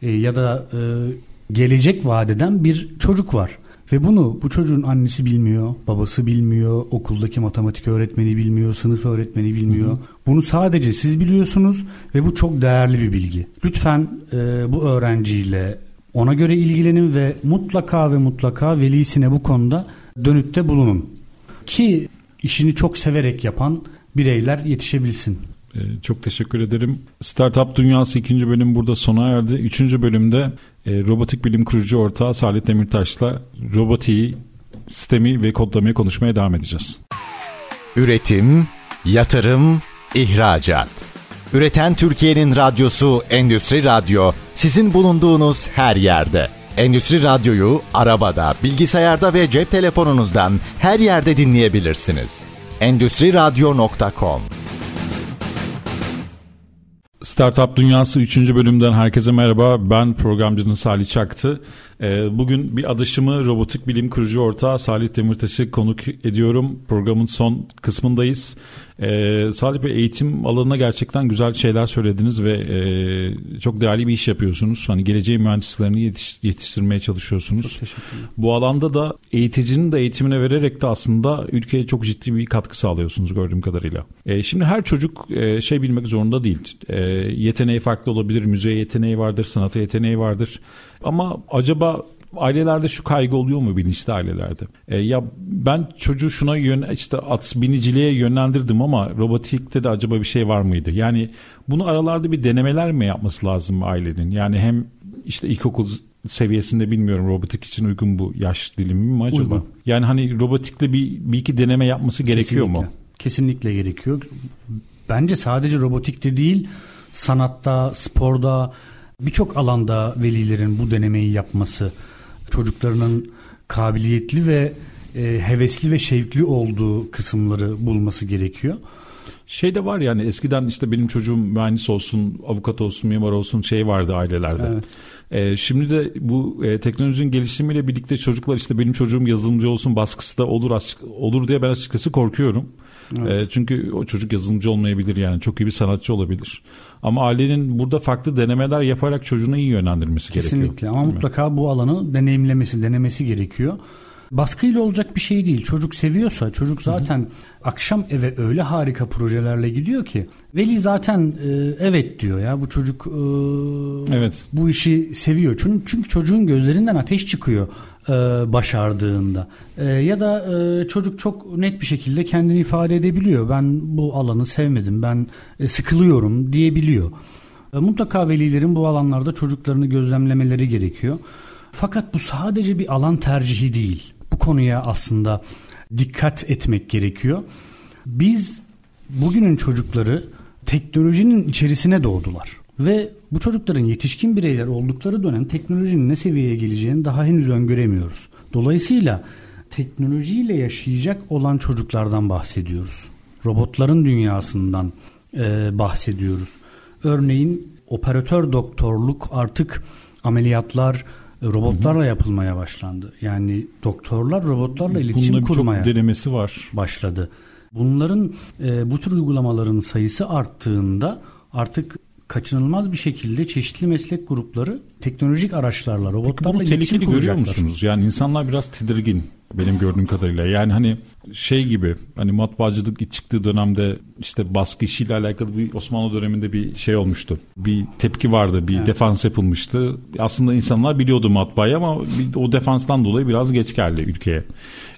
C: e, ya da e, gelecek vadeden bir çocuk var. Ve bunu bu çocuğun annesi bilmiyor, babası bilmiyor, okuldaki matematik öğretmeni bilmiyor, sınıf öğretmeni bilmiyor. Hı hı. Bunu sadece siz biliyorsunuz ve bu çok değerli bir bilgi. Lütfen e, bu öğrenciyle ona göre ilgilenin ve mutlaka ve mutlaka velisine bu konuda dönütte bulunun. Ki işini çok severek yapan bireyler yetişebilsin.
B: Ee, çok teşekkür ederim. Startup Dünyası ikinci bölüm burada sona erdi. Üçüncü bölümde e, robotik bilim kurucu ortağı Salih Demirtaş'la robotiği, sistemi ve kodlamayı konuşmaya devam edeceğiz.
A: Üretim, yatırım, ihracat. Üreten Türkiye'nin radyosu Endüstri Radyo sizin bulunduğunuz her yerde. Endüstri Radyo'yu arabada, bilgisayarda ve cep telefonunuzdan her yerde dinleyebilirsiniz. Endüstri Radyo.com
B: Startup Dünyası 3. bölümden herkese merhaba. Ben programcının Salih Çaktı. Ee, bugün bir adışımı robotik bilim kurucu ortağı Salih Demirtaş'ı konuk ediyorum. Programın son kısmındayız. Ee, Salih Bey eğitim alanına gerçekten güzel şeyler söylediniz ve e, çok değerli bir iş yapıyorsunuz. Hani geleceğin mühendislerini yetiş, yetiştirmeye çalışıyorsunuz. Çok Bu alanda da eğiticinin de eğitimine vererek de aslında ülkeye çok ciddi bir katkı sağlıyorsunuz gördüğüm kadarıyla. E, şimdi her çocuk e, şey bilmek zorunda değil. E, yeteneği farklı olabilir, müziğe yeteneği vardır, sanata yeteneği vardır. Ama acaba ailelerde şu kaygı oluyor mu bilinçli ailelerde? E, ya ben çocuğu şuna yön işte at biniciliğe yönlendirdim ama robotikte de acaba bir şey var mıydı? Yani bunu aralarda bir denemeler mi yapması lazım ailenin? Yani hem işte ilkokul seviyesinde bilmiyorum robotik için uygun bu yaş dilimi mi acaba? Uygun. Yani hani robotikle bir, bir iki deneme yapması gerekiyor
C: Kesinlikle.
B: mu?
C: Kesinlikle gerekiyor. Bence sadece robotikte değil sanatta, sporda birçok alanda velilerin bu denemeyi yapması çocuklarının kabiliyetli ve e, hevesli ve şevkli olduğu kısımları bulması gerekiyor.
B: Şey de var yani eskiden işte benim çocuğum mühendis olsun, avukat olsun, mimar olsun şey vardı ailelerde. Evet. Ee, şimdi de bu e, teknolojinin gelişimiyle birlikte çocuklar işte benim çocuğum yazılımcı olsun baskısı da olur açık, olur diye ben açıkçası korkuyorum. Evet. E, çünkü o çocuk yazılımcı olmayabilir yani çok iyi bir sanatçı olabilir. Ama ailenin burada farklı denemeler yaparak çocuğunu iyi yönlendirmesi
C: Kesinlikle.
B: gerekiyor.
C: Kesinlikle ama mutlaka bu alanı deneyimlemesi, denemesi gerekiyor. Baskıyla olacak bir şey değil. Çocuk seviyorsa, çocuk zaten hı hı. akşam eve öyle harika projelerle gidiyor ki veli zaten e, evet diyor ya bu çocuk e, evet. bu işi seviyor. Çünkü, çünkü çocuğun gözlerinden ateş çıkıyor e, başardığında. E, ya da e, çocuk çok net bir şekilde kendini ifade edebiliyor. Ben bu alanı sevmedim, ben e, sıkılıyorum diyebiliyor. E, mutlaka velilerin bu alanlarda çocuklarını gözlemlemeleri gerekiyor. Fakat bu sadece bir alan tercihi değil. Konuya aslında dikkat etmek gerekiyor. Biz bugünün çocukları teknolojinin içerisine doğdular. Ve bu çocukların yetişkin bireyler oldukları dönem teknolojinin ne seviyeye geleceğini daha henüz öngöremiyoruz. Dolayısıyla teknolojiyle yaşayacak olan çocuklardan bahsediyoruz. Robotların dünyasından e, bahsediyoruz. Örneğin operatör doktorluk artık ameliyatlar robotlarla yapılmaya başlandı. Yani doktorlar robotlarla iletişim
B: Bununla
C: kurmaya
B: çok denemesi var.
C: başladı. Bunların e, bu tür uygulamaların sayısı arttığında artık kaçınılmaz bir şekilde çeşitli meslek grupları teknolojik araçlarla, robotlarla iletişim
B: tehlikeli görüyor musunuz? Yani insanlar biraz tedirgin benim gördüğüm kadarıyla. Yani hani şey gibi hani matbaacılık ilk çıktığı dönemde işte baskı işiyle alakalı bir Osmanlı döneminde bir şey olmuştu. Bir tepki vardı, bir
C: Evet.
B: defans yapılmıştı. Aslında insanlar biliyordu matbaayı ama o defanstan dolayı biraz geç geldi ülkeye.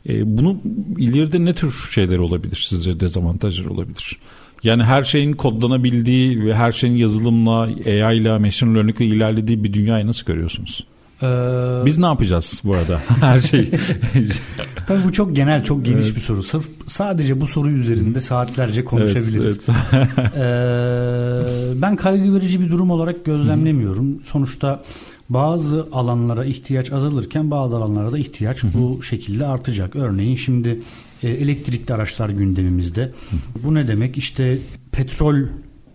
B: E, bunu ileride ne tür şeyler olabilir sizce dezavantajlar olabilir? Yani her şeyin kodlanabildiği ve her şeyin yazılımla, AI ile, machine learning ile ilerlediği bir dünyayı nasıl görüyorsunuz?
C: Ee,
B: Biz ne yapacağız bu arada? Her şey.
C: tabii bu çok genel, çok geniş
B: Evet.
C: bir soru. Sırf sadece bu soru üzerinde saatlerce konuşabiliriz.
B: Evet, evet.
C: Ee, ben kaygı verici bir durum olarak gözlemlemiyorum. Sonuçta bazı alanlara ihtiyaç azalırken bazı alanlara da ihtiyaç bu şekilde artacak. Örneğin şimdi elektrikli araçlar gündemimizde. Bu ne demek? İşte petrol,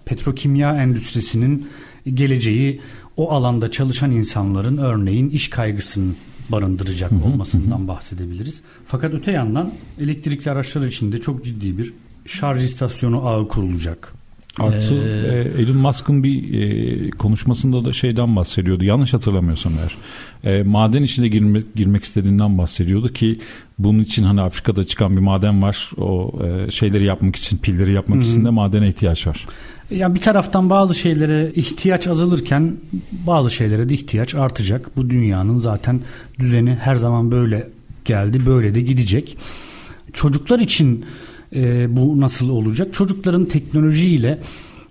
C: petrokimya endüstrisinin geleceği o alanda çalışan insanların örneğin iş kaygısının barındıracak olmasından bahsedebiliriz. Fakat öte yandan elektrikli araçlar için de çok ciddi bir şarj istasyonu ağı kurulacak.
B: Artı
C: Ee,
B: e, Elon Musk'ın bir e, konuşmasında da şeyden bahsediyordu. Yanlış hatırlamıyorsam eğer. E, maden içine girmek, girmek istediğinden bahsediyordu ki bunun için hani Afrika'da çıkan bir maden var. O e, şeyleri yapmak için, pilleri yapmak için de madene ihtiyaç var.
C: Ya bir taraftan bazı şeylere ihtiyaç azalırken bazı şeylere de ihtiyaç artacak. Bu dünyanın zaten düzeni her zaman böyle geldi, böyle de gidecek. Çocuklar için e, bu nasıl olacak? Çocukların teknolojiyle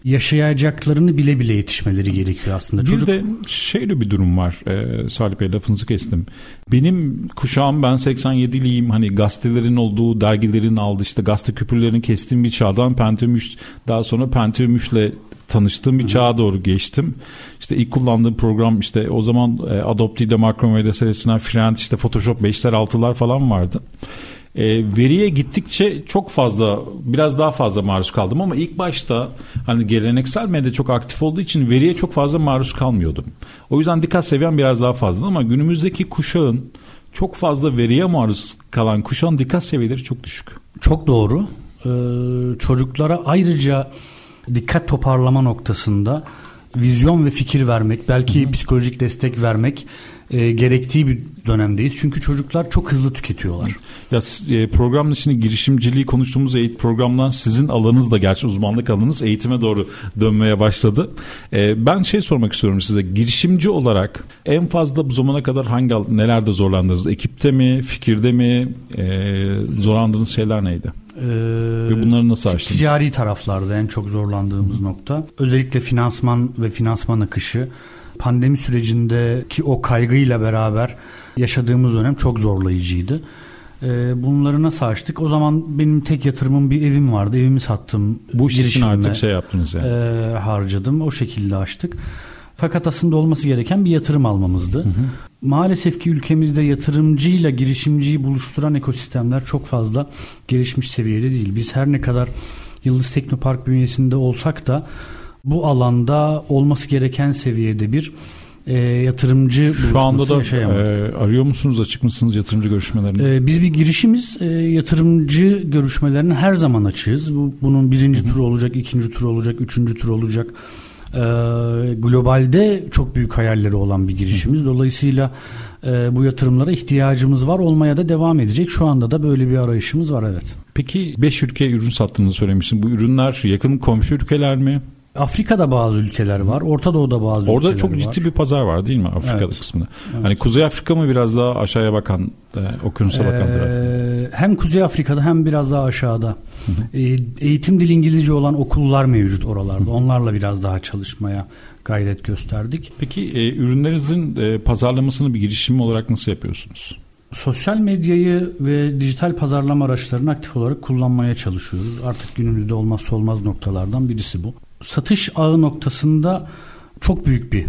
C: yaşayacaklarını bile bile yetişmeleri gerekiyor aslında.
B: Bir
C: Çocuk
B: de şöyle bir durum var. Ee, Salih Bey lafınızı kestim. Benim kuşağım ben 87'liyim. Hani gazetelerin olduğu, dergilerin aldığı işte gazete küpürlerini kestiğim bir çağdan Pentium 3 daha sonra Pentium 3'le tanıştığım bir çağa doğru geçtim. İşte ilk kullandığım program işte o zaman e, Adobe ile Macromedia serisinden Freehand işte Photoshop 5'ler 6'lar falan vardı. E, veriye gittikçe çok fazla biraz daha fazla maruz kaldım ama ilk başta hani geleneksel medya çok aktif olduğu için veriye çok fazla maruz kalmıyordum. O yüzden dikkat seviyem biraz daha fazla ama günümüzdeki kuşağın çok fazla veriye maruz kalan kuşağın dikkat seviyeleri çok düşük.
C: Çok doğru. Ee, çocuklara ayrıca dikkat toparlama noktasında vizyon ve fikir vermek, belki psikolojik destek vermek e, gerektiği bir dönemdeyiz. Çünkü çocuklar çok hızlı tüketiyorlar.
B: Ya e, programın içinde girişimciliği konuştuğumuz eğitim programdan sizin alanınız da gerçi uzmanlık alanınız eğitime doğru dönmeye başladı. E, ben şey sormak istiyorum size. Girişimci olarak en fazla bu zamana kadar hangi nelerde zorlandınız? Ekipte mi, fikirde mi? E, zorlandığınız şeyler neydi?
C: Ee,
B: Ve bunları nasıl aştınız?
C: Ticari taraflarda en çok zorlandığımız nokta. Özellikle finansman ve finansman akışı pandemi sürecindeki o kaygıyla beraber yaşadığımız dönem çok zorlayıcıydı. Ee, bunları nasıl açtık? O zaman benim tek yatırımım bir evim vardı. Evimi sattım.
B: Bu iş için artık şey yaptınız yani.
C: e, harcadım. O şekilde açtık. Fakat aslında olması gereken bir yatırım almamızdı. Maalesef ki ülkemizde yatırımcıyla girişimciyi buluşturan ekosistemler çok fazla gelişmiş seviyede değil. Biz her ne kadar Yıldız Teknopark bünyesinde olsak da bu alanda olması gereken seviyede bir e, yatırımcı
B: Şu anda da e, arıyor musunuz, açık mısınız yatırımcı görüşmelerine?
C: Ee, biz bir girişimiz e, yatırımcı görüşmelerine her zaman açığız. Bu, bunun birinci turu olacak, ikinci turu olacak, üçüncü turu olacak. Ee, globalde çok büyük hayalleri olan bir girişimiz. Dolayısıyla e, bu yatırımlara ihtiyacımız var, olmaya da devam edecek. Şu anda da böyle bir arayışımız var evet.
B: Peki 5 ülkeye ürün sattığınızı söylemiştin. Bu ürünler yakın komşu ülkeler mi?
C: Afrika'da bazı ülkeler var. Orta Doğu'da bazı
B: Orada
C: ülkeler
B: çok
C: var.
B: ciddi bir pazar var değil mi Afrika
C: Evet.
B: kısmında? Hani Kuzey Afrika mı biraz daha aşağıya bakan, e, okyanusa bakan taraf?
C: Ee, hem Kuzey Afrika'da hem biraz daha aşağıda. Ee, eğitim dili İngilizce olan okullar mevcut oralarda. Onlarla biraz daha çalışmaya gayret gösterdik.
B: Peki e, ürünlerinizin e, pazarlamasını bir girişim olarak nasıl yapıyorsunuz?
C: Sosyal medyayı ve dijital pazarlama araçlarını aktif olarak kullanmaya çalışıyoruz. Artık günümüzde olmazsa olmaz noktalardan birisi bu. Satış ağı noktasında çok büyük bir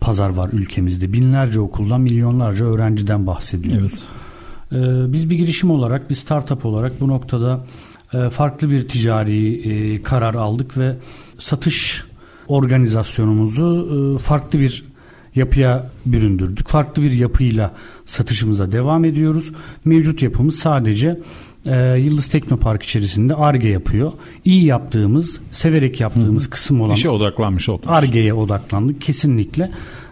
C: pazar var ülkemizde. Binlerce okuldan, milyonlarca öğrenciden bahsediyoruz. Ee, biz bir girişim olarak, bir startup olarak bu noktada e, farklı bir ticari e, karar aldık ve satış organizasyonumuzu e, farklı bir yapıya büründürdük. Farklı bir yapıyla satışımıza devam ediyoruz. Mevcut yapımız sadece e, Yıldız Teknopark içerisinde ARGE yapıyor. İyi yaptığımız, severek yaptığımız kısım olan
B: İşe odaklanmış oldunuz.
C: ARGE'ye odaklandık kesinlikle.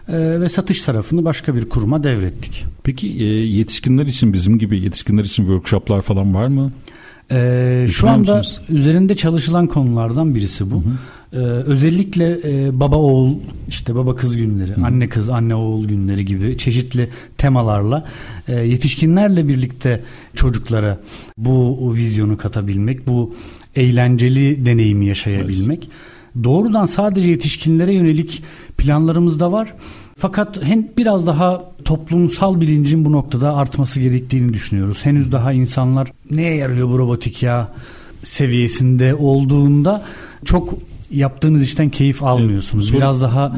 C: E, ve satış tarafını başka bir kuruma devrettik.
B: Peki e, yetişkinler için bizim gibi yetişkinler için workshoplar falan var mı?
C: Ee, şu anda
B: musunuz?
C: üzerinde çalışılan konulardan birisi bu. Ee, özellikle e, baba oğul işte baba kız günleri, anne kız anne oğul günleri gibi çeşitli temalarla e, yetişkinlerle birlikte çocuklara bu vizyonu katabilmek, bu eğlenceli deneyimi yaşayabilmek. Doğrudan sadece yetişkinlere yönelik planlarımız da var. Fakat biraz daha toplumsal bilincin bu noktada artması gerektiğini düşünüyoruz. Henüz daha insanlar neye yarıyor bu robotik ya seviyesinde olduğunda çok yaptığınız işten keyif almıyorsunuz.
B: Soru-
C: Biraz daha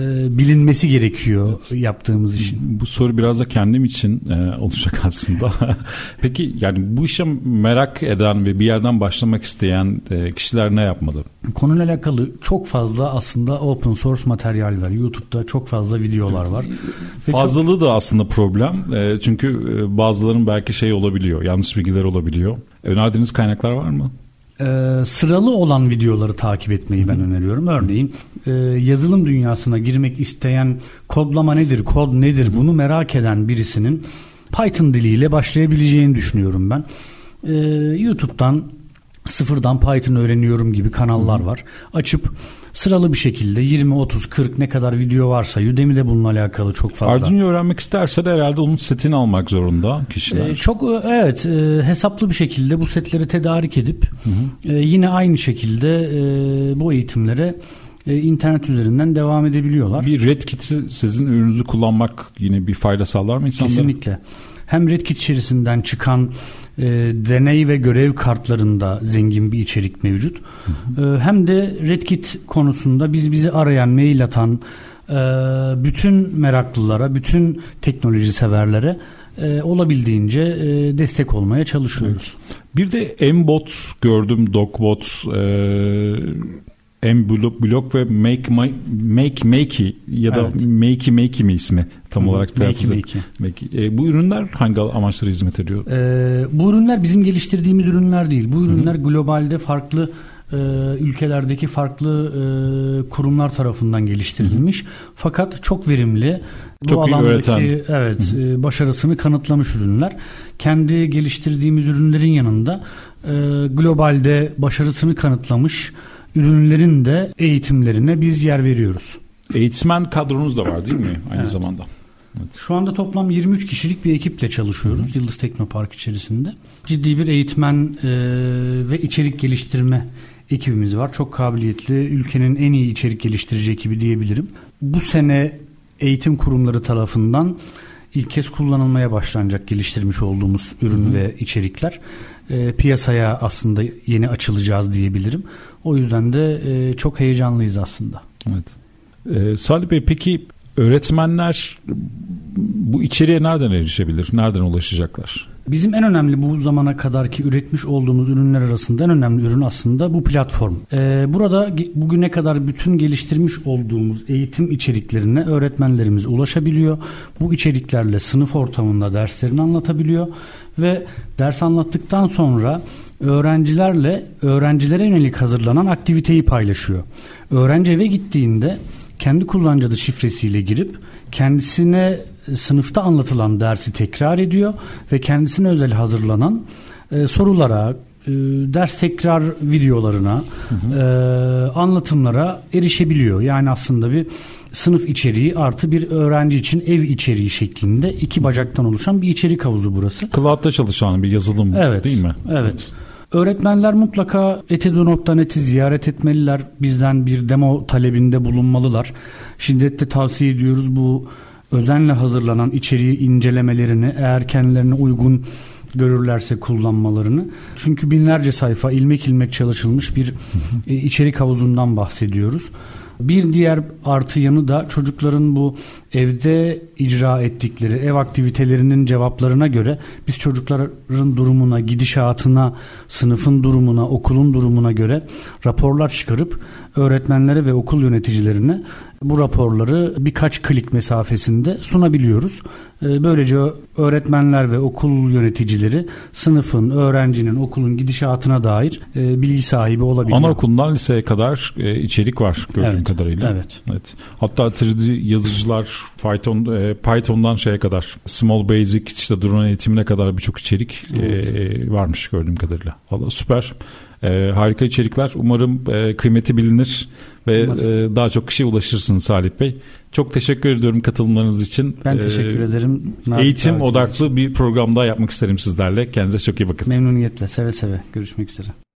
C: e, bilinmesi gerekiyor yaptığımız işin.
B: Bu soru biraz da kendim için e, olacak aslında. Peki yani bu işe merak eden ve bir yerden başlamak isteyen e, kişiler ne yapmalı?
C: Konuyla alakalı çok fazla aslında open source materyal var. YouTube'da çok fazla videolar var. Ve çok-
B: Fazlalığı da aslında problem. E, çünkü e, bazıların belki şey olabiliyor, yanlış bilgiler olabiliyor. Önerdiğiniz kaynaklar var mı?
C: Ee, sıralı olan videoları takip etmeyi ben öneriyorum. Örneğin e, yazılım dünyasına girmek isteyen kodlama nedir, kod nedir bunu merak eden birisinin Python diliyle başlayabileceğini düşünüyorum ben. Ee, YouTube'dan sıfırdan Python öğreniyorum gibi kanallar var. Açıp sıralı bir şekilde 20, 30, 40 ne kadar video varsa Udemy'de bununla alakalı çok fazla.
B: Arduino öğrenmek isterse de herhalde onun setini almak zorunda kişiler.
C: Ee, çok e, evet e, hesaplı bir şekilde bu setleri tedarik edip e, yine aynı şekilde e, bu eğitimlere e, internet üzerinden devam edebiliyorlar.
B: bir red kit'i sizin ürününüzü kullanmak yine bir fayda sağlar mı insanlara?
C: Kesinlikle. Hem Redkit içerisinden çıkan e, deney ve görev kartlarında zengin bir içerik mevcut. E, hem de Redkit konusunda biz bizi arayan, mail atan e, bütün meraklılara, bütün teknoloji severlere e, olabildiğince e, destek olmaya çalışıyoruz.
B: Bir de Mbot gördüm, Dogbot, e, Block ve Make My, Make Makey ya da
C: Evet.
B: Makey Makey mi ismi tam
C: Hı hı,
B: olarak telaffuz. E, bu ürünler hangi amaçlara hizmet ediyor?
C: Ee, bu ürünler bizim geliştirdiğimiz ürünler değil. Bu ürünler globalde farklı e, ülkelerdeki farklı e, kurumlar tarafından geliştirilmiş. Fakat çok verimli. Bu
B: Çok iyi
C: alandaki
B: üreten.
C: evet e, başarısını kanıtlamış ürünler. Kendi geliştirdiğimiz ürünlerin yanında e, globalde başarısını kanıtlamış ürünlerin de eğitimlerine biz yer veriyoruz.
B: Eğitmen kadronuz da var değil mi aynı
C: Evet.
B: zamanda?
C: Şu anda toplam 23 kişilik bir ekiple çalışıyoruz Yıldız Teknopark içerisinde. Ciddi bir eğitmen e, ve içerik geliştirme ekibimiz var. Çok kabiliyetli, ülkenin en iyi içerik geliştirici ekibi diyebilirim. Bu sene eğitim kurumları tarafından ilk kez kullanılmaya başlanacak geliştirmiş olduğumuz ürün ve içerikler. E, piyasaya aslında yeni açılacağız diyebilirim. O yüzden de e, çok heyecanlıyız aslında.
B: Evet. E, Salih Bey peki öğretmenler bu içeriğe nereden erişebilir? Nereden ulaşacaklar?
C: Bizim en önemli bu zamana kadarki üretmiş olduğumuz ürünler arasında en önemli ürün aslında bu platform. Ee, burada bugüne kadar bütün geliştirmiş olduğumuz eğitim içeriklerine öğretmenlerimiz ulaşabiliyor. Bu içeriklerle sınıf ortamında derslerini anlatabiliyor ve ders anlattıktan sonra öğrencilerle öğrencilere yönelik hazırlanan aktiviteyi paylaşıyor. Öğrenci eve gittiğinde kendi kullanıcı adı şifresiyle girip kendisine e, sınıfta anlatılan dersi tekrar ediyor ve kendisine özel hazırlanan e, sorulara, ders tekrar videolarına, hı hı. E, anlatımlara erişebiliyor. Yani aslında bir sınıf içeriği artı bir öğrenci için ev içeriği şeklinde iki bacaktan oluşan bir içerik havuzu burası.
B: Cloud'da çalışan bir yazılım
C: evet,
B: değil mi?
C: Evet. evet. Öğretmenler mutlaka etedu.net'i ziyaret etmeliler. Bizden bir demo talebinde bulunmalılar. Şiddetle tavsiye ediyoruz bu özenle hazırlanan içeriği incelemelerini eğer kendilerine uygun görürlerse kullanmalarını. Çünkü binlerce sayfa ilmek ilmek çalışılmış bir e, içerik havuzundan bahsediyoruz. Bir diğer artı yanı da çocukların bu evde icra ettikleri ev aktivitelerinin cevaplarına göre biz çocukların durumuna, gidişatına, sınıfın durumuna, okulun durumuna göre raporlar çıkarıp öğretmenlere ve okul yöneticilerine bu raporları birkaç klik mesafesinde sunabiliyoruz. Ee, böylece öğretmenler ve okul yöneticileri sınıfın, öğrencinin, okulun gidişatına dair e, bilgi sahibi olabiliyor.
B: Anaokulundan liseye kadar e, içerik var gördüğüm
C: evet,
B: kadarıyla.
C: Evet.
B: evet. Hatta 3D yazıcılar Python e, Python'dan şeye kadar Small Basic işte drone eğitimine kadar birçok içerik evet. varmış gördüğüm kadarıyla. Valla süper. E, harika içerikler. Umarım e, kıymeti bilinir ve e, daha çok kişiye ulaşırsınız Salih Bey. Çok teşekkür ediyorum katılımlarınız için.
C: Ben teşekkür ee, ederim.
B: Eğitim odaklı için. bir program daha yapmak isterim sizlerle. Kendinize çok iyi bakın.
C: Memnuniyetle, seve seve. Görüşmek üzere.